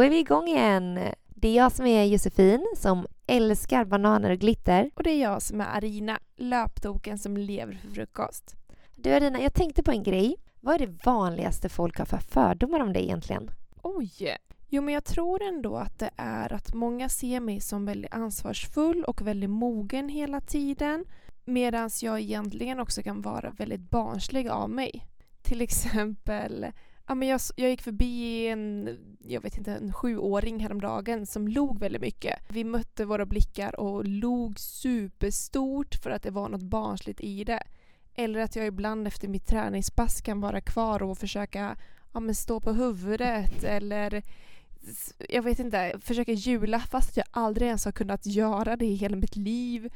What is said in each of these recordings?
Då är vi igång igen. Det är jag som är Josefin som älskar bananer och glitter. Och det är jag som är Arina, löptoken som lever för frukost. Du Arina, jag tänkte på en grej. Vad är det vanligaste folk har för fördomar om dig egentligen? Oj! Jo, men jag tror ändå att det är att många ser mig som väldigt ansvarsfull och väldigt mogen hela tiden. Medan jag egentligen också kan vara väldigt barnslig av mig. Till exempel Ja, men jag, jag gick förbi en, jag vet inte, en sjuåring häromdagen som log väldigt mycket. Vi mötte våra blickar och log superstort för att det var något barnsligt i det. Eller att jag ibland efter mitt träningspass kan vara kvar och försöka ja, men stå på huvudet eller jag vet inte, försöka jula fast jag aldrig ens har kunnat göra det i hela mitt liv.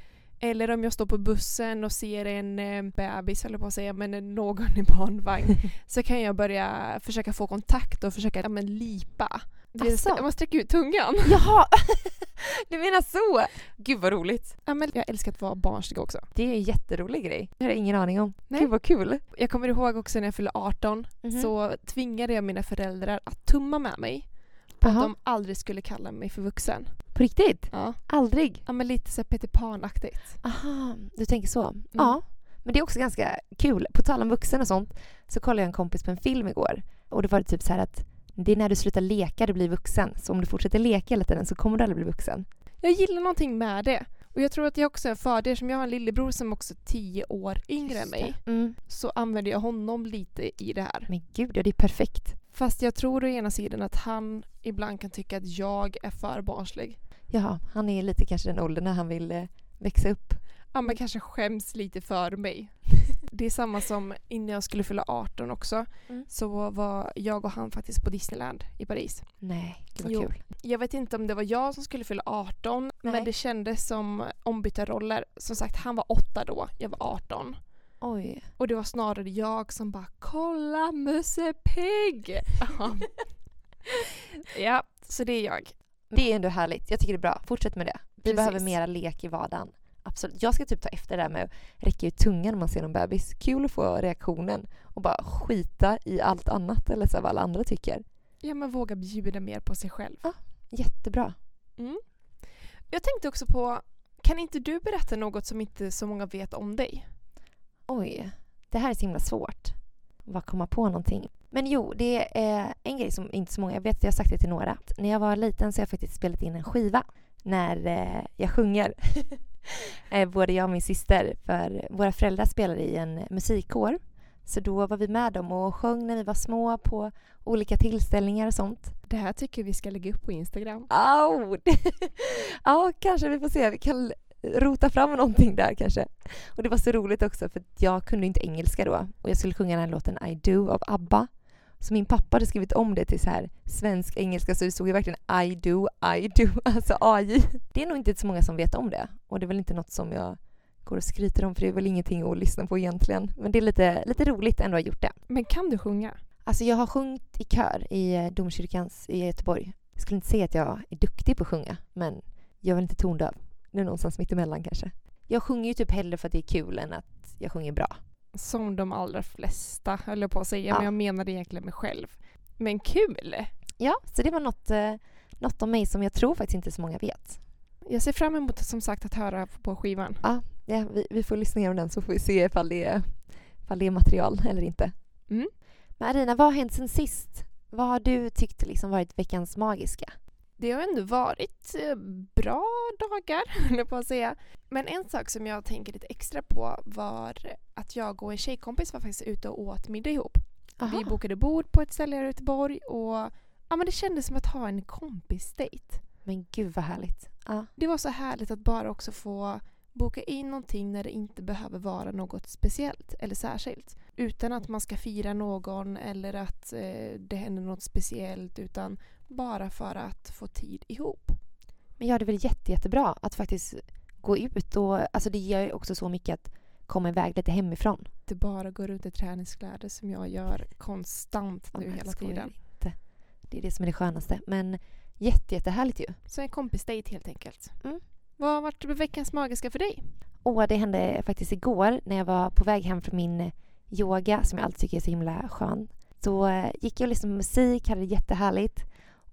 Eller om jag står på bussen och ser en eh, bebis, eller på att säga, men någon i barnvagn. så kan jag börja försöka få kontakt och försöka ja, men, lipa. Asså? Man sträcker ut tungan. Jaha! du menar så! Gud vad roligt. Ja, men jag älskar att vara barnslig också. Det är en jätterolig grej. Det har jag ingen aning om. Nej. Gud vad kul. Jag kommer ihåg också när jag fyllde 18 Mhm. så tvingade jag mina föräldrar att tumma med mig på att Jaha. de aldrig skulle kalla mig för vuxen. På riktigt? Ja, Aldrig? ja men lite så Peter Pan-aktigt. Aha, du tänker så. Ja. Men det är också ganska kul. På tal om vuxen och sånt så kollade jag en kompis på en film igår. Och då var det typ så här att det är när du slutar leka du blir vuxen. Så om du fortsätter leka hela tiden så kommer du aldrig bli vuxen. Jag gillar någonting med det. Och jag tror att jag också är en fördel, som jag har en lillebror som också är tio år yngre än mig. Mm. Så använder jag honom lite i det här. Men gud, ja det är perfekt. Fast jag tror å ena sidan att han ibland kan tycka att jag är för barnslig. Jaha, han är lite kanske den åldern när han vill eh, växa upp. Ja men kanske skäms lite för mig. Det är samma som innan jag skulle fylla 18 också. Mm. Så var jag och han faktiskt på Disneyland i Paris. Nej, gud vad Jo. kul. Jag vet inte om det var jag som skulle fylla 18 Nej. men det kändes som ombytta roller. Som sagt, han var 8 då, jag var 18. Oj. Och det var snarare jag som bara “Kolla Musse Pigg!” Ja. ja, så det är jag. Det är ändå härligt. Jag tycker det är bra. Fortsätt med det. Vi Precis. behöver mera lek i vardagen. Absolut. Jag ska typ ta efter det där med att räcka ut tungan när man ser någon bebis. Kul att få reaktionen och bara skita i allt annat eller så vad alla andra tycker. Ja, men våga bjuda mer på sig själv. Jättebra. Mm. Jag tänkte också på, kan inte du berätta något som inte så många vet om dig? Oj, det här är så himla svårt. Att Bara komma på någonting. Men jo, det är en grej som inte så många, jag vet att jag har sagt det till några. När jag var liten så har jag faktiskt spelat in en skiva när eh, jag sjunger. eh, både jag och min syster. För våra föräldrar spelade i en musikkår. Så då var vi med dem och sjöng när vi var små på olika tillställningar och sånt. Det här tycker vi ska lägga upp på Instagram. Au! ja, kanske vi får se. Vi kan rota fram någonting där kanske. Och det var så roligt också för jag kunde inte engelska då och jag skulle sjunga den här låten I do av ABBA. Så min pappa hade skrivit om det till så här svensk engelska så det stod ju verkligen I do, I do, alltså AI. Det är nog inte så många som vet om det och det är väl inte något som jag går och skryter om för det är väl ingenting att lyssna på egentligen. Men det är lite, lite roligt ändå att ha gjort det. Men kan du sjunga? Alltså jag har sjungit i kör i eh, domkyrkans i Göteborg. Jag skulle inte säga att jag är duktig på att sjunga, men jag är väl inte tondöv. Är någonstans mittemellan kanske. Jag sjunger ju typ hellre för att det är kul än att jag sjunger bra. Som de allra flesta, höll jag på att säga, Ja. men jag menade egentligen mig själv. Men kul! Ja, så det var något, eh, något om mig som jag tror faktiskt inte så många vet. Jag ser fram emot som sagt att höra på skivan. Ja, vi, vi får lyssna igenom den så får vi se ifall det är, ifall det är material eller inte. Mm. Men Arina, vad har hänt sen sist? Vad har du tyckt liksom varit veckans magiska? Det har ändå varit eh, bra dagar, höll jag på att säga. Men en sak som jag tänker lite extra på var att jag och en tjejkompis var faktiskt ute och åt middag ihop. Aha. Vi bokade bord på ett ställe i Göteborg och ja, men det kändes som att ha en kompisdejt. Men gud vad härligt. Ja. Det var så härligt att bara också få boka in någonting när det inte behöver vara något speciellt eller särskilt. Utan att man ska fira någon eller att eh, det händer något speciellt utan bara för att få tid ihop. Men ja, det är väl jätte, jättebra att faktiskt gå ut och alltså det ger ju också så mycket att komma iväg lite hemifrån. Det bara går runt i träningskläder som jag gör konstant nu Ja, hela tiden. Inte. Det är det som är det skönaste. Men jätte, jättehärligt ju. Så en kompisdejt helt enkelt. Mm. Vad har varit veckans magiska för dig? Och det hände faktiskt igår när jag var på väg hem från min yoga som jag alltid tycker är så himla skön. Så eh, gick jag och lyssnade på musik, hade det jättehärligt.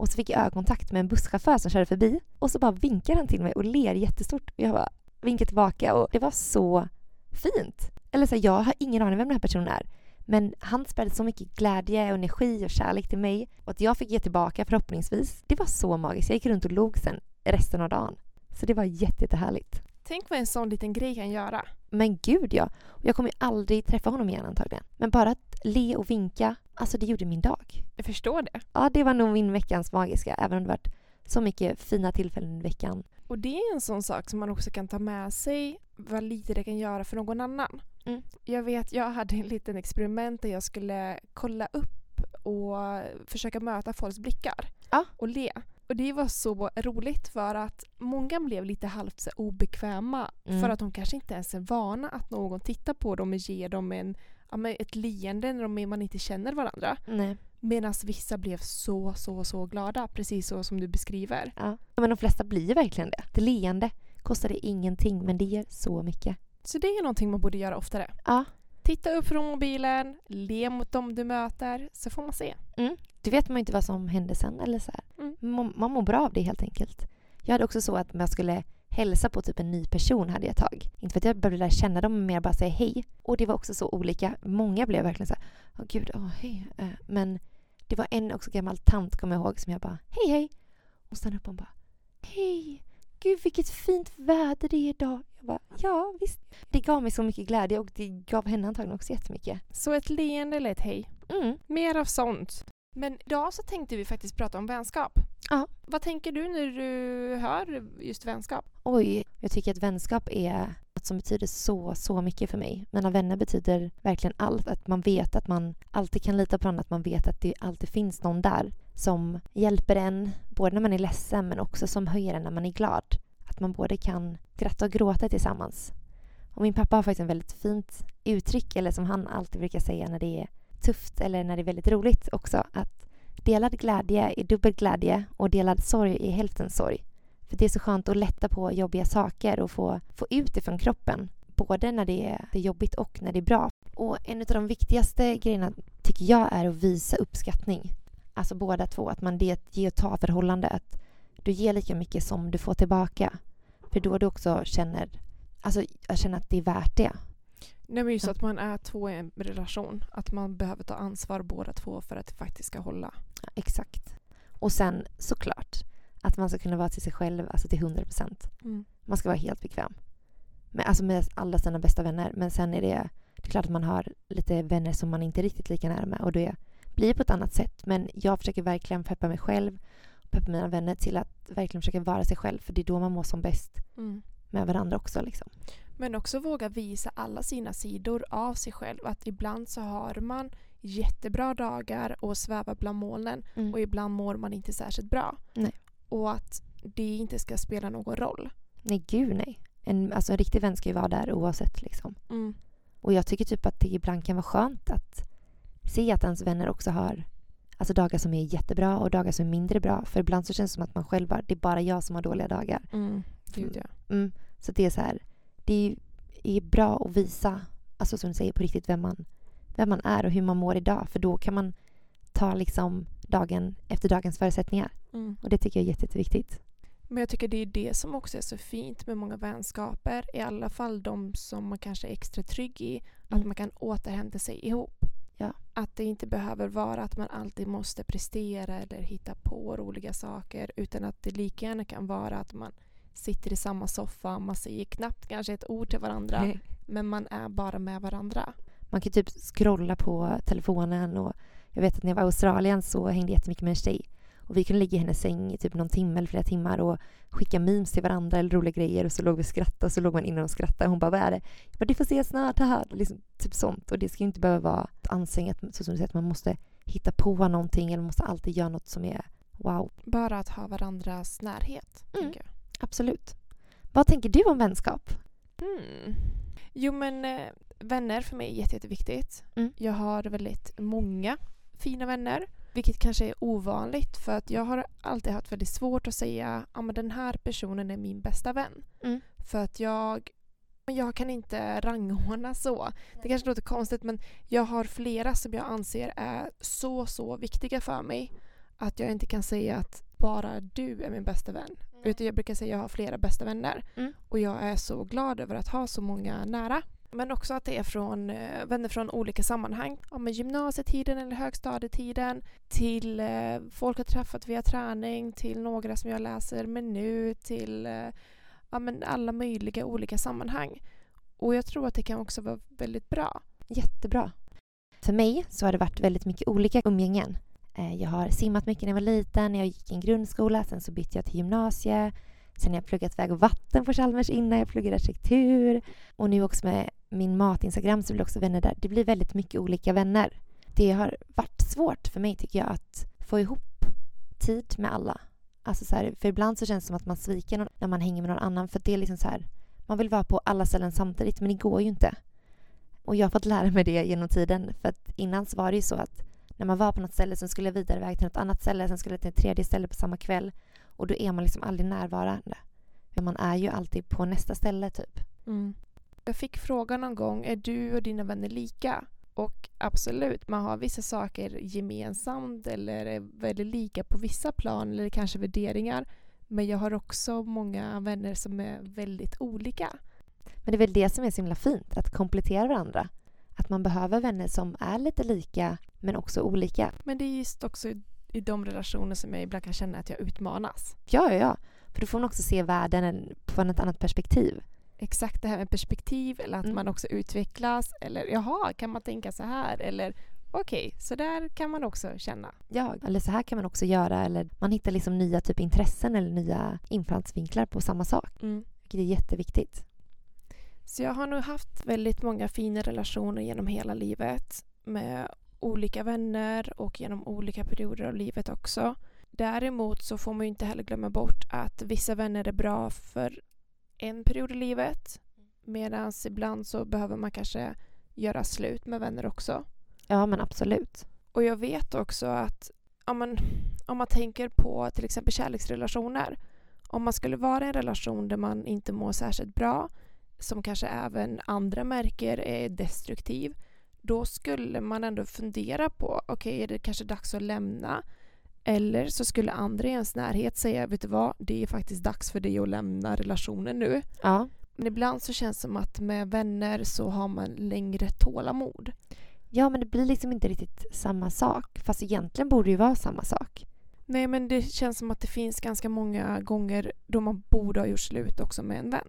Och så fick jag ögonkontakt med en busschaufför som körde förbi och så bara vinkar han till mig och ler jättestort. Och jag bara vinkar tillbaka och det var så fint. Eller så här, jag har ingen aning vem den här personen är. Men han spelade så mycket glädje, och energi och kärlek till mig och att jag fick ge tillbaka förhoppningsvis. Det var så magiskt. Jag gick runt och log sen resten av dagen. Så det var jätte, jättehärligt. Tänk vad en sån liten grej kan göra. Men gud ja. Jag kommer ju aldrig träffa honom igen antagligen. Men bara att le och vinka, alltså det gjorde min dag. Jag förstår det. Ja, det var nog min veckans magiska, även om det varit så mycket fina tillfällen i veckan. Och det är en sån sak som man också kan ta med sig, vad lite det kan göra för någon annan. Mm. Jag vet, jag hade en liten experiment där jag skulle kolla upp och försöka möta folks blickar Ja. och le. Och det var så roligt för att många blev lite halvt obekväma Mm. för att de kanske inte ens är vana att någon tittar på dem och ger dem en, ja, men ett leende när man inte känner varandra. Nej. Medan vissa blev så, så, så glada, precis så som du beskriver. Ja. Men de flesta blir verkligen det. Det leende kostade ingenting, men det ger så mycket. Så det är någonting man borde göra oftare. Ja. Titta upp från mobilen, le mot dem du möter, så får man se. Du vet man ju inte vad som hände sen. Eller så här. Mm. Man, man mår bra av det helt enkelt. Jag hade också så att om jag skulle hälsa på typ en ny person hade jag tag. Inte för att jag behövde lära känna dem, men mer bara säga hej. Och det var också så olika. Många blev verkligen så här, åh gud, åh hej. Eh, Men det var en också gammal tant, kommer jag ihåg, som jag bara, hej hej. Och stannade upp och bara, hej. Gud vilket fint väder det är idag. Jag bara, ja visst. Det gav mig så mycket glädje och det gav henne antagligen också jättemycket. Så ett leende eller ett hej. Mm. Mer av sånt. Men idag så tänkte vi faktiskt prata om vänskap. Ja. Vad tänker du när du hör just vänskap? Oj, jag tycker att vänskap är något som betyder så, så mycket för mig. Mina vänner betyder verkligen allt. Att man vet att man alltid kan lita på någon, att man vet att det alltid finns någon där som hjälper en, både när man är ledsen men också som höjer en när man är glad. Att man både kan skratta och gråta tillsammans. Och min pappa har faktiskt en väldigt fint uttryck, eller som han alltid brukar säga när det är tufft eller när det är väldigt roligt också, att delad glädje är dubbel glädje och delad sorg är hälften sorg. För det är så skönt att lätta på jobbiga saker och få, få ut det från kroppen. Både när det är, jobbigt och när det är bra. Och en av de viktigaste grejerna tycker jag är att visa uppskattning. Alltså båda två. Att man det är ett ge och ta förhållande. Att du ger lika mycket som du får tillbaka. För då du också känner, alltså jag känner att det är värt det. Nej men just att man är två i en relation. Att man behöver ta ansvar båda två för att det faktiskt ska hålla. Ja, exakt. Och sen såklart att man ska kunna vara till sig själv, alltså till 100 procent. Mm. Man ska vara helt bekväm. Med, alltså med alla sina bästa vänner. Men sen är det, det är klart att man har lite vänner som man inte är riktigt lika nära med. Och det blir på ett annat sätt. Men jag försöker verkligen peppa mig själv och peppa mina vänner till att verkligen försöka vara sig själv. För det är då man mår som bäst Mm. med varandra också. Liksom. Men också våga visa alla sina sidor av sig själv. Att ibland så har man jättebra dagar och svävar bland molnen Mm. och ibland mår man inte särskilt bra. Nej. Och att det inte ska spela någon roll. Nej, gud nej. En, alltså, en riktig vän ska ju vara där oavsett. Liksom. Mm. Och jag tycker typ att det ibland kan vara skönt att se att ens vänner också har alltså dagar som är jättebra och dagar som är mindre bra. För ibland så känns det som att man själv bara, det är bara jag som har dåliga dagar. Mm. Gud ja. Mm. Så det är så här, det är bra att visa, alltså som du säger, på riktigt vem man, vem man är och hur man mår idag. För då kan man ta liksom dagen efter dagens förutsättningar. Mm. Och det tycker jag är jätte, jätteviktigt. Men jag tycker det är det som också är så fint med många vänskaper. I alla fall de som man kanske är extra trygg i. Att Mm. man kan återhämta sig ihop. Ja. Att det inte behöver vara att man alltid måste prestera eller hitta på roliga saker. Utan att det lika gärna kan vara att man sitter i samma soffa. Man säger knappt kanske ett ord till varandra. Men man är bara med varandra. Man kan typ scrolla på telefonen och jag vet att när jag var i Australien så hängde jag jättemycket med en tjej. Och vi kunde ligga i hennes säng i typ någon timme eller flera timmar och skicka memes till varandra eller roliga grejer och så låg vi och skrattade och så låg man inne och skrattade. Hon bara, vad är det? Jag bara, du får se snart, haha. Liksom, typ sånt. Och det ska ju inte behöva vara ansträngt, så som du säger, att man måste hitta på någonting eller måste alltid göra något som är wow. Bara att ha varandras närhet. Mm. tänker jag. Absolut. Vad tänker du om vänskap? Mm. Jo men eh, vänner för mig är jätte, jätteviktigt. Mm. Jag har väldigt många fina vänner. Vilket kanske är ovanligt för att jag har alltid haft väldigt svårt att säga att men den här personen är min bästa vän. Mm. För att jag, jag kan inte rangordna så. Det kanske låter konstigt men jag har flera som jag anser är så, så viktiga för mig. att jag inte kan säga att bara du är min bästa vän. Utan jag brukar säga att jag har flera bästa vänner. Mm. Och jag är så glad över att ha så många nära. Men också att det är från eh, vänner från olika sammanhang. Ja, men gymnasietiden eller högstadietiden. Till eh, folk jag träffat via träning. Till några som jag läser med nu. Till eh, ja, men alla möjliga olika sammanhang. Och jag tror att det kan också vara väldigt bra. Jättebra. För mig så har det varit väldigt mycket olika umgängen. Eh, jag har simmat mycket när jag var liten, jag gick i en grundskola, sen så bytte jag till gymnasie. Sen har jag pluggat väg och vatten på Chalmers innan jag pluggade arkitektur. Och nu också med min mat-instagram så blir det också vänner där. Det blir väldigt mycket olika vänner. Det har varit svårt för mig tycker jag att få ihop tid med alla. Alltså så här, för ibland så känns det som att man sviker någon, när man hänger med någon annan. För det är liksom så här, man vill vara på alla ställen samtidigt men det går ju inte. Och jag har fått lära mig det genom tiden. För att innan så var det ju så att när man var på något ställe så skulle jag vidare iväg till något annat ställe, sen skulle jag till ett tredje ställe på samma kväll. Och då är man liksom aldrig närvarande. För man är ju alltid på nästa ställe typ. Jag fick frågan någon gång, är du och dina vänner lika? Och absolut, man har vissa saker gemensamt eller är väldigt lika på vissa plan eller kanske värderingar. Men jag har också många vänner som är väldigt olika. Men det är väl det som är så himla fint, att komplettera varandra. Att man behöver vänner som är lite lika men också olika. Men det är just också i, de relationer som jag ibland kan känna att jag utmanas. Ja, ja, ja. För då får man också se världen från ett annat perspektiv. Exakt det här med perspektiv eller att Mm. man också utvecklas. Eller jaha, kan man tänka så här? Eller okej, så där kan man också känna. Ja, eller så här kan man också göra. Eller man hittar liksom nya typ intressen eller nya infallsvinklar på samma sak. Vilket är jätteviktigt. Så jag har nog haft väldigt många fina relationer genom hela livet med olika vänner och genom olika perioder av livet också. Däremot så får man ju inte heller glömma bort att vissa vänner är bra för en period i livet medan ibland så behöver man kanske göra slut med vänner också. Ja, men absolut. Och jag vet också att om man, om man tänker på till exempel kärleksrelationer. Om man skulle vara i en relation där man inte mår särskilt bra, som kanske även andra märker är destruktiv, då skulle man ändå fundera på, okej är det kanske dags att lämna? Eller så skulle andra i ens närhet säga, vet du vad, det är faktiskt dags för dig att lämna relationen nu. Ja, Men ibland så känns det som att med vänner så har man längre tålamod. ja men det blir liksom inte riktigt samma sak. Fast egentligen borde det ju vara samma sak. Nej, men det känns som att det finns ganska många gånger då man borde ha gjort slut också med en vän.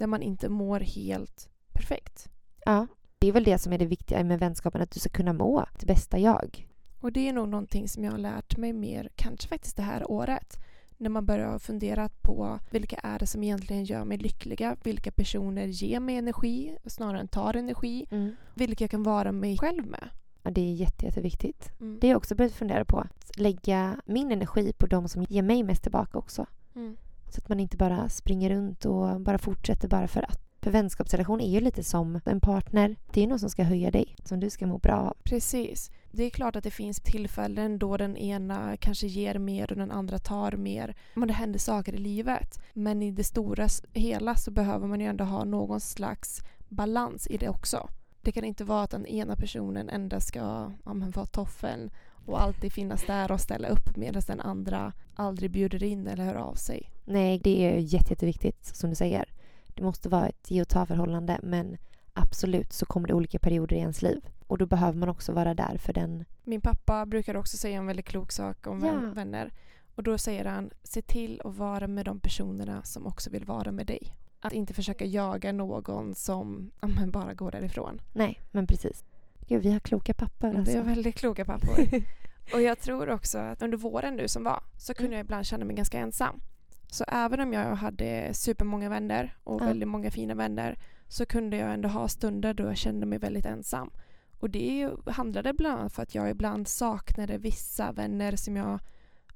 Där man inte mår helt perfekt. Ja. Det är väl det som är det viktiga med vänskapen, att du ska kunna må det bästa jag. Och det är nog någonting som jag har lärt mig mer, kanske faktiskt det här året. När man börjar fundera på vilka är det som egentligen gör mig lyckliga? Vilka personer ger mig energi snarare än tar energi? Vilka jag kan vara mig själv med? Ja, det är jätte, jätteviktigt. Mm. Det har jag också börjat fundera på. Att lägga min energi på de som ger mig mest tillbaka också. Mm. Så att man inte bara springer runt och bara fortsätter bara för att. För vänskapsrelation är ju lite som en partner. Det är någon som ska höja dig, som du ska må bra av. Precis. Det är klart att det finns tillfällen då den ena kanske ger mer och den andra tar mer. Men det händer saker i livet. Men i det stora hela så behöver man ju ändå ha någon slags balans i det också. Det kan inte vara att den ena personen endast ska ja, vara toffeln och alltid finnas där och ställa upp medan den andra aldrig bjuder in eller hör av sig. Nej, det är jätte, jätteviktigt som du säger. Det måste vara ett ge och ta förhållande men absolut så kommer det olika perioder i ens liv. Och då behöver man också vara där för den. Min pappa brukar också säga en väldigt klok sak om Ja. vän- vänner. Och då säger han, se till att vara med de personerna som också vill vara med dig. Att inte försöka jaga någon som ja, bara går därifrån. Nej, men precis. Gud, vi har kloka pappor Det är alltså. väldigt kloka pappor. Och jag tror också att under våren nu som var så kunde Mm. jag ibland känna mig ganska ensam. Så även om jag hade supermånga vänner och Ja. väldigt många fina vänner så kunde jag ändå ha stunder då jag kände mig väldigt ensam. Och det handlade bland annat för att jag ibland saknade vissa vänner som jag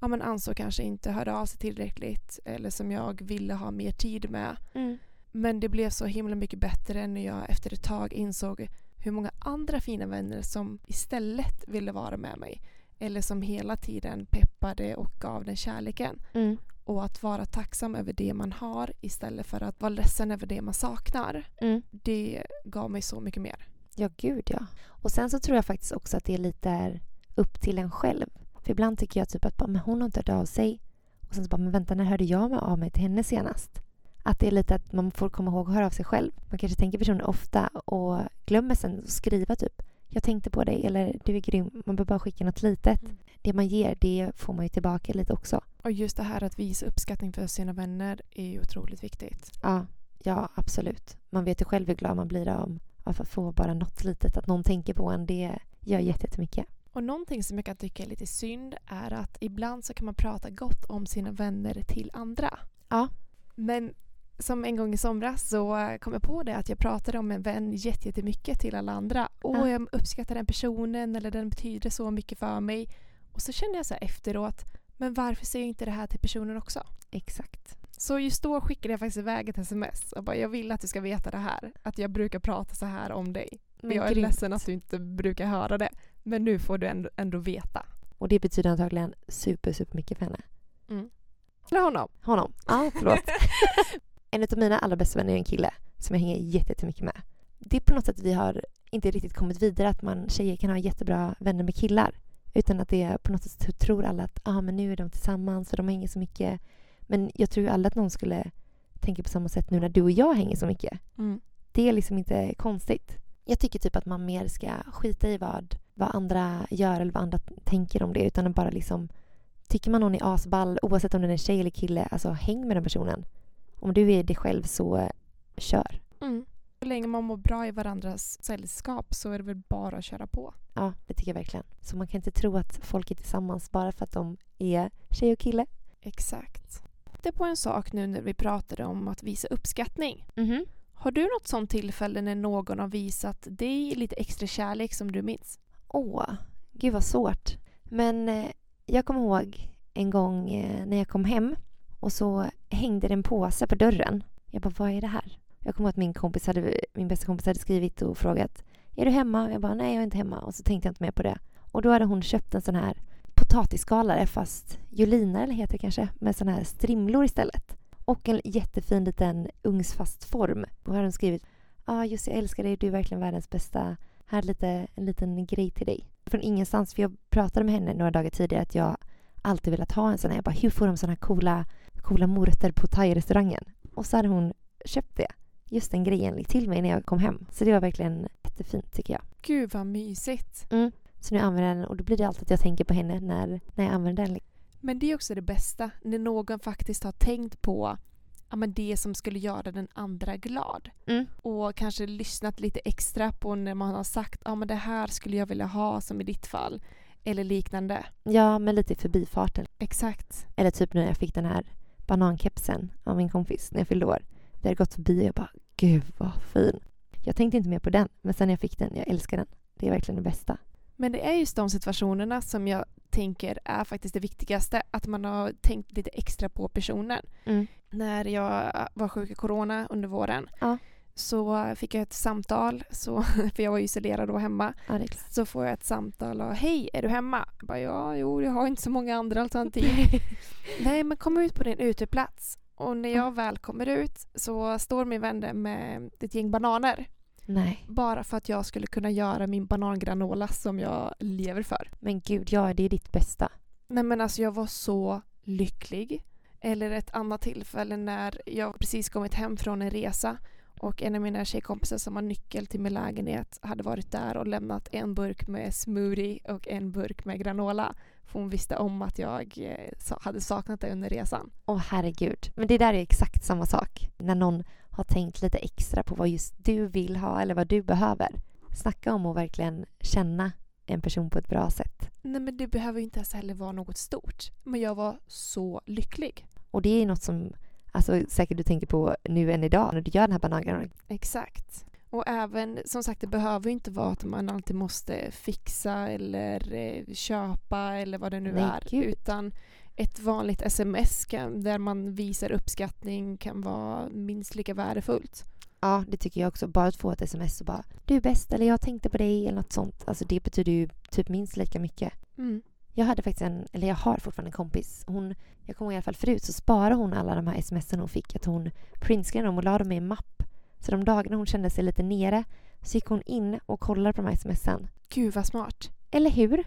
ja, men ansåg kanske inte hörde av sig tillräckligt eller som jag ville ha mer tid med. Mm. Men det blev så himla mycket bättre när jag efter ett tag insåg hur många andra fina vänner som istället ville vara med mig. Eller som hela tiden peppade och gav den kärleken. Mm. Och att vara tacksam över det man har istället för att vara ledsen över det man saknar. Mm. Det gav mig så mycket mer. Ja, gud ja. Och sen så tror jag faktiskt också att det lite är upp till en själv. För ibland tycker jag typ att bara, men hon har inte hört av sig. Och sen så bara, men vänta, när hörde jag av mig till henne senast? Att det är lite att man får komma ihåg att höra av sig själv. Man kanske tänker personen ofta och glömmer sen att skriva typ jag tänkte på dig eller du är grym. Man behöver bara skicka något litet. Mm. Det man ger, det får man ju tillbaka lite också. Och just det här att visa uppskattning för sina vänner är ju otroligt viktigt. Ja, ja absolut. Man vet ju själv hur glad man blir av att få bara något litet. Att någon tänker på en, det gör jättemycket. Och någonting som jag kan tycka är lite synd är att ibland så kan man prata gott om sina vänner till andra. Ja. Men som en gång i somras så kom jag på det att jag pratade om en vän jätte- jättemycket till alla andra. Och Ja. jag uppskattar den personen eller den betyder så mycket för mig. Och så kände jag så efteråt, men varför säger jag inte det här till personen också? Exakt. Så just då skickade jag faktiskt iväg ett sms och bara jag vill att du ska veta det här. Att jag brukar prata så här om dig. Men jag är grymt. ledsen att du inte brukar höra det. Men nu får du ändå, ändå veta. Och det betyder antagligen super, super mycket för henne. Eller honom. Honom. Ja, förlåt. en av mina allra bästa vänner är en kille som jag hänger jätte- jättemycket med. Det är på något sätt vi har inte riktigt kommit vidare att man tjejer kan ha jättebra vänner med killar. Utan att det är på något sätt tror alla att ah, men nu är de tillsammans och de hänger så mycket. Men jag tror aldrig att någon skulle tänka på samma sätt nu när du och jag hänger så mycket. Mm. Det är liksom inte konstigt. Jag tycker typ att man mer ska skita i vad, vad andra gör eller vad andra tänker om det utan att bara liksom Tycker man någon är asball oavsett om den är tjej eller kille, alltså häng med den personen. Om du är dig själv så kör. Mm. Så länge man mår bra i varandras sällskap så är det väl bara att köra på. Ja, det tycker jag verkligen. Så man kan inte tro att folk är tillsammans bara för att de är tjej och kille. Exakt. Det är på en sak nu när vi pratade om att visa uppskattning. Mhm. Har du något sånt tillfälle när någon har visat dig lite extra kärlek som du minns? Åh, gud vad svårt. Men eh, jag kommer ihåg en gång eh, när jag kom hem och så hängde det en påse på dörren. Jag bara, vad är det här? Jag kommer ihåg att min, kompis hade, min bästa kompis hade skrivit och frågat, är du hemma? Jag bara, nej jag är inte hemma. Och så tänkte jag inte mer på det. Och då hade hon köpt en sån här potatisskalare fast Jolina eller heter det kanske, med såna här strimlor istället. Och en jättefin liten ugnsfast form. Och då hade hon skrivit, ja ah, just jag älskar dig, du är verkligen världens bästa här är lite, en liten grej till dig. Från ingenstans, för jag pratade med henne några dagar tidigare att jag alltid velat ha en sån här. Jag bara, hur får de såna här coola, coola morötter på thai-restaurangen? Och så hade hon köpt det, just den grejen, till mig när jag kom hem. Så det var verkligen jättefint tycker jag. Gud vad mysigt. Så nu använder jag den och då blir det alltid att jag tänker på henne när, när jag använder den. Men det är också det bästa, när någon faktiskt har tänkt på ja, men det som skulle göra den andra glad. Mm. Och kanske lyssnat lite extra på när man har sagt ja men det här skulle jag vilja ha som i ditt fall. Eller liknande. Ja, men lite i förbifarten. Exakt. Eller typ när jag fick den här banankepsen av min kompis när jag fyllde år. Vi hade gått förbi och jag bara, gud vad fin. Jag tänkte inte mer på den, men sen när jag fick den, jag älskar den. Det är verkligen det bästa. Men det är just de situationerna som jag tänker är faktiskt det viktigaste. Att man har tänkt lite extra på personen. Mm. När jag var sjuk i corona under våren Ja. Så fick jag ett samtal, så, för jag var isolerad då hemma. Ja. Så får jag ett samtal och hej, är du hemma? Jag bara, ja, jo, jag har inte så många andra alternativ. Nej, men kom ut på din uteplats. Och när jag väl kommer ut så står min vän där med ett gäng bananer. Nej, Bara för att jag skulle kunna göra min banangranola som jag lever för. men gud, ja, det är ditt bästa. Nej men alltså jag var så lycklig. Eller ett annat tillfälle när jag precis kommit hem från en resa och en av mina tjejkompisar som har nyckel till min lägenhet hade varit där och lämnat en burk med smoothie och en burk med granola. För hon visste om att jag eh, hade saknat det under resan. Åh herregud. Men det där är exakt samma sak. När någon har tänkt lite extra på vad just du vill ha eller vad du behöver. Snacka om att verkligen känna en person på ett bra sätt. Nej men det behöver ju inte ens heller vara något stort. Men jag var så lycklig. Och det är något som alltså, säkert du tänker på nu än idag när du gör den här banangranolan. Exakt. Och även, som sagt, det behöver ju inte vara att man alltid måste fixa eller eh, köpa eller vad det nu Nej, är. gud. Utan ett vanligt sms kan, där man visar uppskattning kan vara minst lika värdefullt. Ja, det tycker jag också. Bara att få ett sms och bara du är bäst eller jag tänkte på dig eller något sånt. Alltså det betyder ju typ minst lika mycket. Mm. Jag hade faktiskt en, eller jag har fortfarande en kompis. Hon, jag kommer ihåg i alla fall förut så sparade hon alla de här smsen hon fick. Att hon printscreenade dem och la dem i en mapp. Så de dagarna hon kände sig lite nere så gick hon in och kollade på de här smsen. Gud vad smart. Eller hur?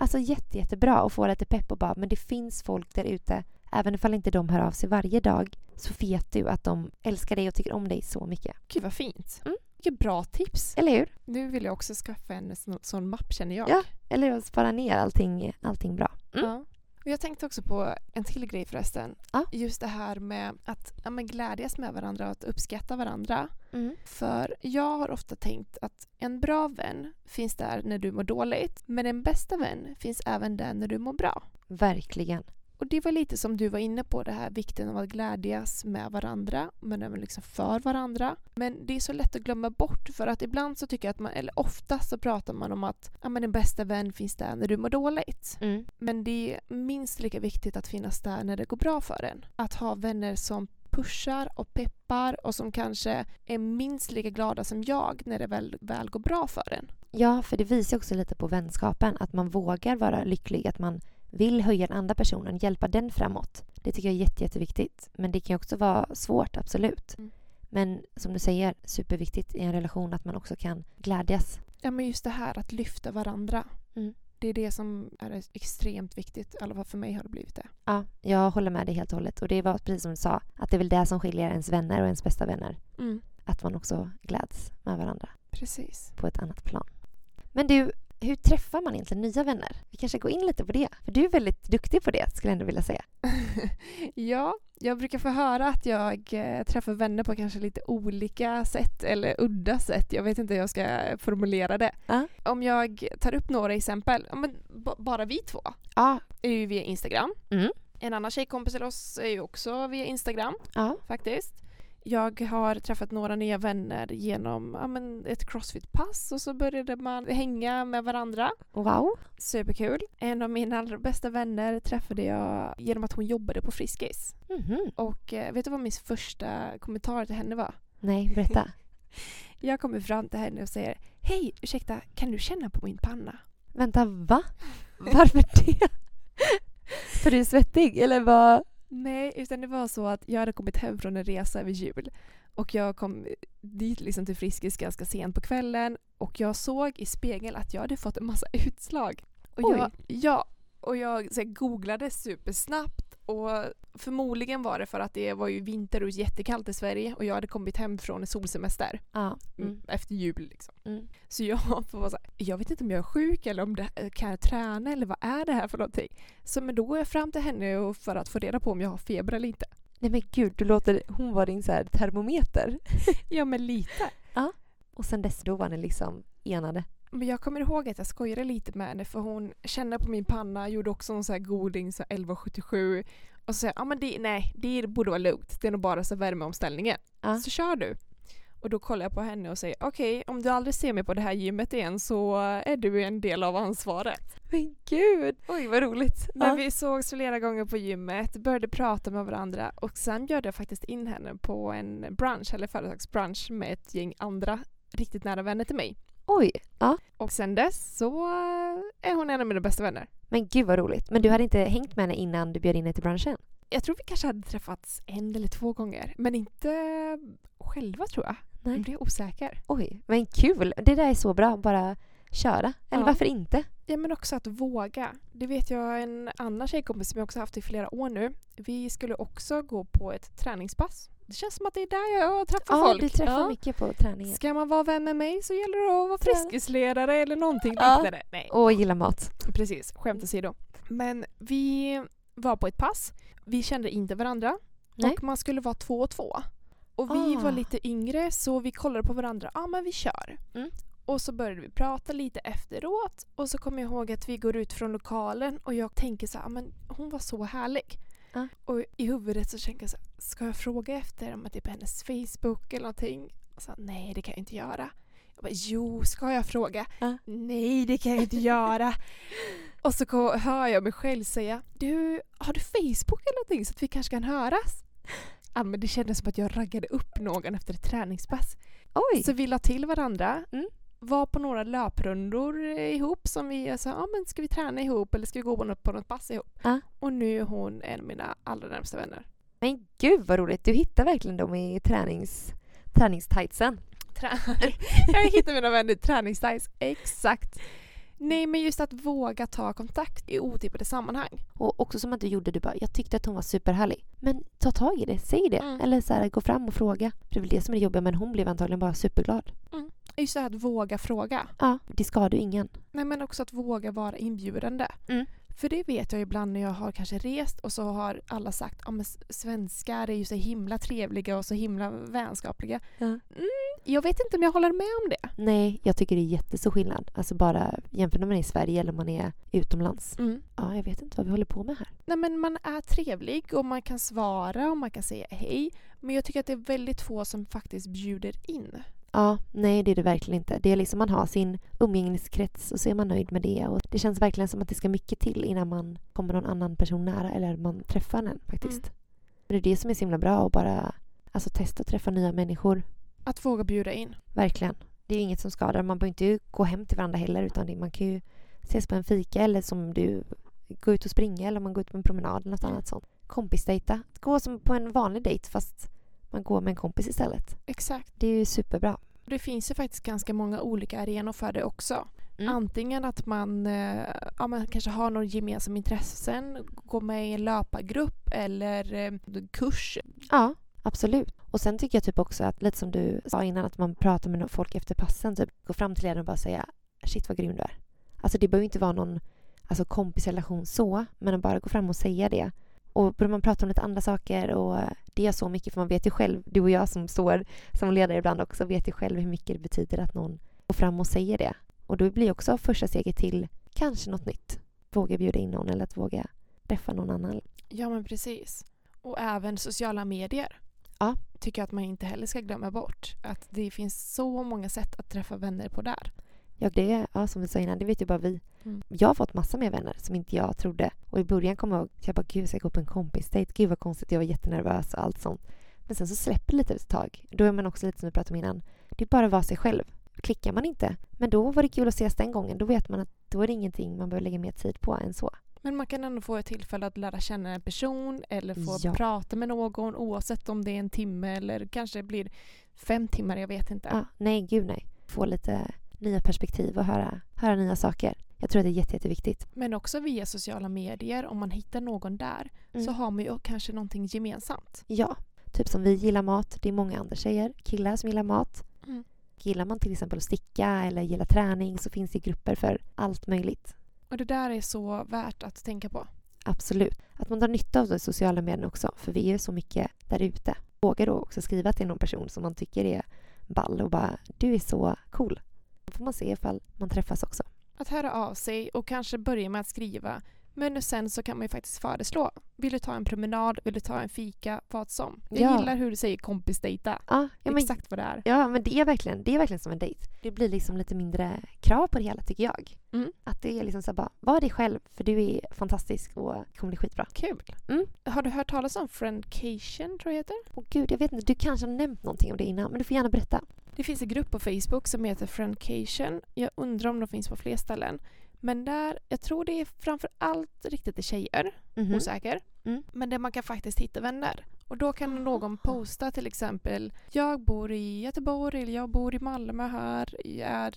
alltså jätte, jättebra att få lite pepp och bara, men det finns folk där ute. Även ifall inte de hör av sig varje dag så vet du att de älskar dig och tycker om dig så mycket. Gud vad fint. Mm. Vilket bra tips. Eller hur? Nu vill jag också skaffa en sån, sån mapp känner jag. Ja. Eller spara ner allting, allting bra. Mm. Ja. Och jag tänkte också på en till grej förresten. Ja. Just det här med att ja, men glädjas med varandra och att uppskatta varandra. Mm. För jag har ofta tänkt att en bra vän finns där när du mår dåligt. Men en bästa vän finns även där när du mår bra. Verkligen. Och det var lite som du var inne på, det här vikten av att glädjas med varandra, men även liksom för varandra. Men det är så lätt att glömma bort för att ibland så tycker jag att man, eller ofta så pratar man om att ja, men en bästa vän finns där när du mår dåligt. Mm. Men det är minst lika viktigt att finnas där när det går bra för en. Att ha vänner som pushar och peppar och som kanske är minst lika glada som jag när det väl, väl går bra för en. Ja, för det visar också lite på vänskapen. Att man vågar vara lycklig, att man vill höja den andra personen, hjälpa den framåt. Det tycker jag är jätte, jätteviktigt. Men det kan också vara svårt, absolut. Mm. Men som du säger, superviktigt i en relation att man också kan glädjas. Ja men just det här att lyfta varandra. Mm. Det är det som är extremt viktigt, i alla fall för mig har det blivit det. Ja, jag håller med dig helt och hållet. Och det var precis som du sa, att det är väl det som skiljer ens vänner och ens bästa vänner. Att man också gläds med varandra Precis. på ett annat plan. Men du, hur träffar man egentligen nya vänner? Vi kanske går in lite på det. För du är väldigt duktig på det, skulle jag ändå vilja säga. ja, jag brukar få höra att jag eh, träffar vänner på kanske lite olika sätt eller udda sätt. Jag vet inte hur jag ska formulera det. Ja. Om jag tar upp några exempel, men bara vi två Ja. är ju via Instagram. Mm. En annan tjejkompis till oss är ju också via Instagram Ja. faktiskt. Jag har träffat några nya vänner genom ja, men ett crossfit-pass och så började man hänga med varandra. Wow. Superkul. En av mina allra bästa vänner träffade jag genom att hon jobbade på Friskis. Mhm. Och eh, vet du vad min första kommentar till henne var? Nej, berätta. Jag kommer fram till henne och säger Hej, ursäkta, kan du känna på min panna? Vänta, va? Varför det? För du är svettig, eller vad? Nej, utan det var så att jag hade kommit hem från en resa över jul och jag kom dit liksom till Friskis ganska sent på kvällen och jag såg i spegeln att jag hade fått en massa utslag. Och Oj. jag, ja, och jag så här, googlade supersnabbt och förmodligen var det för att det var ju vinter och jättekallt i Sverige och jag hade kommit hem från en solsemester Ja. mm. Efter jul. Liksom. Mm. Så jag får vara så här, jag vet inte om jag är sjuk eller om det, kan jag träna eller vad är det här för någonting? Så men då går jag fram till henne för att få reda på om jag har feber eller inte. Nej men gud, du låter hon var din så här termometer. Ja men lite. Och sen dess då var ni liksom enade. Men jag kommer ihåg att jag skojade lite med henne för hon kände på min panna, gjorde också en sån här goding, så här 1177 och så sa jag, ja men det, nej det borde vara lugnt, det är nog bara så värmeomställningen. Ja. Så kör du. Och då kollar jag på henne och säger, okej om du aldrig ser mig på det här gymmet igen så är du en del av ansvaret. Men gud! Oj, vad roligt. Men Ja. vi sågs flera gånger på gymmet, började prata med varandra och sen bjöd jag faktiskt in henne på en brunch, eller företagsbrunch med ett gäng andra riktigt nära vänner till mig. Oj, ja. Och sen dess så är hon en av mina bästa vänner. Men gud vad roligt. Men du hade inte hängt med henne innan du bjöd in henne till branschen? Jag tror vi kanske hade träffats en eller två gånger, men inte själva tror jag. Nej. Nu blir jag osäker. Oj, men kul. Det där är så bra. Bara köra. Eller Ja. varför inte? Ja men också att våga. Det vet jag en annan tjejkompis som jag också haft i flera år nu. Vi skulle också gå på ett träningspass. Det känns som att det är där jag träffar Ja, folk. du träffar Ja. mycket på träningen. Ska man vara vän med mig så gäller det att vara friskisledare eller någonting Ja. liknande. Nej, Och gilla mat. precis. Skämt åsido. Men vi var på ett pass. Vi kände inte varandra. Nej. Och man skulle vara två och två. Och vi Ah. var lite yngre så vi kollade på varandra. Ja men vi kör. Mm. Och så började vi prata lite efteråt. Och så kommer jag ihåg att vi går ut från lokalen och jag tänker så här, "Ah, men hon var så härlig. Ja. Och i huvudet så tänker jag så här, ska jag fråga efter om typ hennes Facebook eller någonting? Och så, nej det kan jag inte göra. Jag bara, jo ska jag fråga? Ja. Nej det kan jag inte göra. Och så hör jag mig själv säga, du har du Facebook eller någonting så att vi kanske kan höras? Ja, men det kändes som att jag raggade upp någon efter ett träningspass. Oj! Så vi la till varandra. Mm. Var på några löprundor ihop som vi sa, ja men ska vi träna ihop eller ska vi gå på något, på något pass ihop? Ja. Och nu är hon en av mina allra närmsta vänner. Men gud vad roligt. Du hittar verkligen dem i tränings, träningstightsen. Trä- jag hittar mina vänner i träningstights, exakt. Nej, men just att våga ta kontakt i otippade sammanhang. Och också som att du gjorde, du bara “jag tyckte att hon var superhärlig”. Men ta tag i det, säg det. Mm. Eller så här, gå fram och fråga. För det är väl det som är det jobbiga, men hon blev antagligen bara superglad. Just det här att våga fråga. Ja, det skadar ju ingen. Nej, men också att våga vara inbjudande. Mm. För det vet jag ibland när jag har kanske rest och så har alla sagt att s- svenskar är ju så himla trevliga och så himla vänskapliga. Ja. Mm, jag vet inte om jag håller med om det. Nej, jag tycker det är jättestor skillnad. Alltså bara jämfört när man är i Sverige eller om man är utomlands. Mm. Ja, jag vet inte vad vi håller på med här. Nej, men man är trevlig och man kan svara och man kan säga hej. Men jag tycker att det är väldigt få som faktiskt bjuder in. Ja, nej det är det verkligen inte. Det är liksom man har sin umgängeskrets och så är man nöjd med det. Och det känns verkligen som att det ska mycket till innan man kommer någon annan person nära eller man träffar en faktiskt. Mm. Det är det som är så himla bra att bara alltså, testa att träffa nya människor. Att våga bjuda in. Verkligen. Det är inget som skadar. Man behöver inte gå hem till varandra heller utan det, man kan ju ses på en fika eller som du gå ut och springa eller man går ut på en promenad eller något annat sånt. Kompisdejta. Gå som på en vanlig dejt fast man går med en kompis istället. Exakt. Det är ju superbra. Det finns ju faktiskt ganska många olika arenor för det också. Mm. Antingen att man, eh, ja, man kanske har några gemensamma intressen, går med i en löpargrupp eller eh, kurs. Ja, absolut. Och sen tycker jag typ också att, lite som du sa innan, att man pratar med folk efter passen. Typ gå fram till ledaren och bara säga shit vad grym du är. Alltså det behöver inte vara någon alltså, kompisrelation så, men att bara gå fram och säga det. Och börjar man prata om lite andra saker och det gör så mycket för man vet ju själv, du och jag som står som ledare ibland också, vet ju själv hur mycket det betyder att någon går fram och säger det. Och då blir också första steget till kanske något nytt. Våga bjuda in någon eller att våga träffa någon annan. Ja men precis. Och även sociala medier. Ja. Tycker jag att man inte heller ska glömma bort. Att det finns så många sätt att träffa vänner på där. Ja, det ja, som vi sa innan, det vet ju bara vi. Mm. Jag har fått massa mer vänner som inte jag trodde. Och i början kom jag ihåg, jag bara gud ska jag gå på en kompisdejt? Gud vad konstigt, jag var jättenervös och allt sånt. Men sen så släpper det lite ett tag. Då är man också lite som vi pratade om innan, det är bara att vara sig själv. Klickar man inte, men då var det kul att ses den gången. Då vet man att då är det ingenting man behöver lägga mer tid på än så. Men man kan ändå få ett tillfälle att lära känna en person eller få Ja. prata med någon oavsett om det är en timme eller kanske blir fem timmar, jag vet inte. Ja, nej, gud nej. Få lite nya perspektiv och höra, höra nya saker. Jag tror att det är jätte, jätteviktigt. Men också via sociala medier, om man hittar någon där Mm. så har man ju kanske någonting gemensamt. Ja, typ som vi gillar mat. Det är många andra tjejer, killar som gillar mat. Mm. Gillar man till exempel att sticka eller gillar träning så finns det grupper för allt möjligt. Och det där är så värt att tänka på. Absolut. Att man drar nytta av de sociala medierna också, för vi är så mycket där ute. Våga då också skriva till någon person som man tycker är ball och bara du är så cool. Får man se ifall man träffas också. Att höra av sig och kanske börja med att skriva. Men sen så kan man ju faktiskt föreslå. Vill du ta en promenad? Vill du ta en fika? Vad som. Jag Ja. gillar hur du säger kompisdejta. Ja, ja, Exakt vad det är. ja, men det är verkligen, det är verkligen som en dejt. Det blir liksom lite mindre krav på det hela tycker jag. Mm. Att det är liksom så bara, var dig själv för du är fantastisk och det kommer bli skitbra. Kul. Mm. Har du hört talas om Friendcation tror jag heter? Och gud, jag vet inte, du kanske har nämnt någonting om det innan, men du får gärna berätta. Det finns en grupp på Facebook som heter Friendcation. Jag undrar om de finns på fler ställen. Men där, jag tror det är framför allt riktat till tjejer, Mhm. osäker. Mm. Men där man kan faktiskt hitta vänner. Och då kan någon posta till exempel Jag bor i Göteborg eller jag bor i Malmö här. Jag är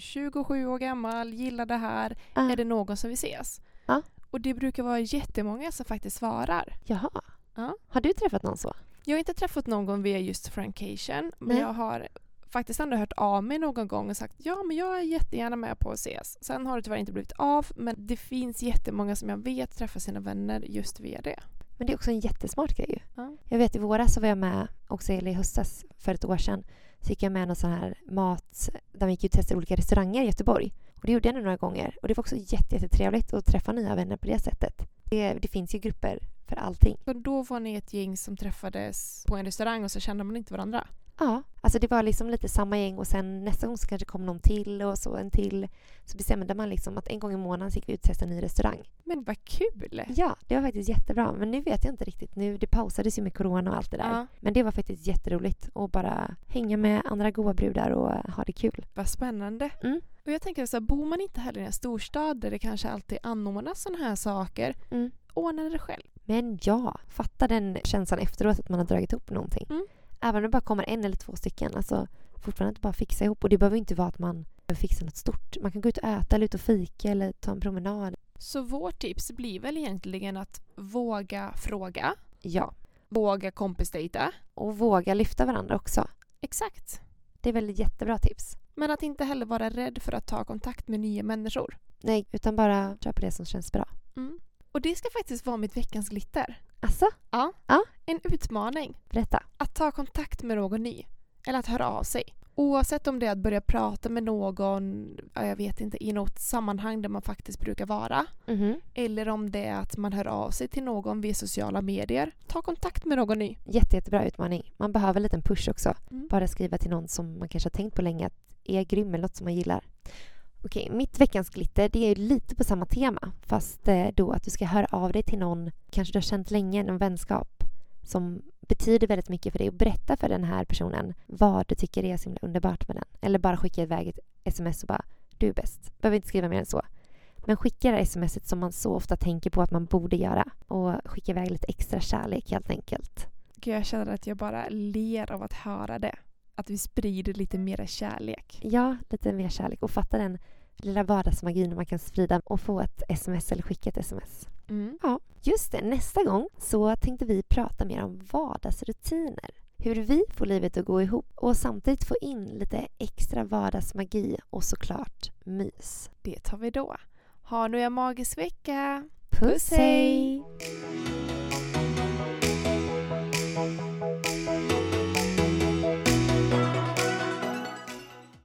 27 år gammal, gillar det här. Ah, Är det någon som vill ses? Ja. Och det brukar vara jättemånga som faktiskt svarar. Jaha. Ja. Har du träffat någon så? Jag har inte träffat någon via just Frankation men jag har faktiskt ändå hört av mig någon gång och sagt ja men jag är jättegärna med på att ses. Sen har det tyvärr inte blivit av men det finns jättemånga som jag vet träffar sina vänner just via det. Men det är också en jättesmart grej. Ja. Jag vet i våras så var jag med, också eller i höstas för ett år sedan, så gick jag med någon sån här mat, där vi gick ut och testade olika restauranger i Göteborg. Och det gjorde jag nu några gånger. Och det var också jätte, jättetrevligt att träffa nya vänner på det sättet. Det, det finns ju grupper för allting. Så då var ni ett gäng som träffades på en restaurang och så kände man inte varandra? Ja, alltså det var liksom lite samma gäng och sen nästa gång så kanske kom någon till och så en till. Så bestämde man liksom att en gång i månaden så gick vi ut och testade en ny restaurang. Men vad kul! Ja, det var faktiskt jättebra. Men nu vet jag inte riktigt. Nu, det pausades ju med corona och allt det där. Ja, Men det var faktiskt jätteroligt att bara hänga med andra goa brudar och ha det kul. vad spännande. Mm. Och jag tänker så här, bor man inte heller i en storstad där det kanske alltid anordnas sådana här saker, Mm. ordna det själv. Men ja, fatta den känslan efteråt att man har dragit ihop någonting. Mm. Även om det bara kommer en eller två stycken. Alltså fortfarande bara fixa ihop. Och det behöver inte vara att man fixa något stort. Man kan gå ut och äta, eller ut och fika eller ta en promenad. Så vårt tips blir väl egentligen att våga fråga, Ja, våga kompisdejta. och våga lyfta varandra också. Exakt. Det är väl ett jättebra tips. Men att inte heller vara rädd för att ta kontakt med nya människor. Nej, utan bara köpa det som känns bra. Mm. Och det ska faktiskt vara mitt veckans glitter. Alltså, En utmaning. berätta. Att ta kontakt med någon ny. Eller att höra av sig. Oavsett om det är att börja prata med någon, ja, jag vet inte, i något sammanhang där man faktiskt brukar vara. Mhm. Eller om det är att man hör av sig till någon via sociala medier. Ta kontakt med någon ny. Jätte, jättebra utmaning. Man behöver en liten push också. Mm. Bara skriva till någon som man kanske har tänkt på länge att är grym eller något som man gillar. Okej, mitt veckans glitter det är ju lite på samma tema fast eh, då att du ska höra av dig till någon kanske du har känt länge, någon vänskap som betyder väldigt mycket för dig och berätta för den här personen vad du tycker är så himla underbart med den. Eller bara skicka iväg ett sms och bara du är bäst. Behöver inte skriva mer än så. Men skicka det här smset som man så ofta tänker på att man borde göra och skicka iväg lite extra kärlek helt enkelt. Gud, jag känner att jag bara ler av att höra det att vi sprider lite mera kärlek. Ja, lite mer kärlek och fatta den lilla vardagsmagin man kan sprida och få ett sms eller skicka ett sms. Mm. Ja, just det. Nästa gång så tänkte vi prata mer om vardagsrutiner. Hur vi får livet att gå ihop och samtidigt få in lite extra vardagsmagi och såklart mys. Det tar vi då. Ha nu en magisk vecka! Puss, hej!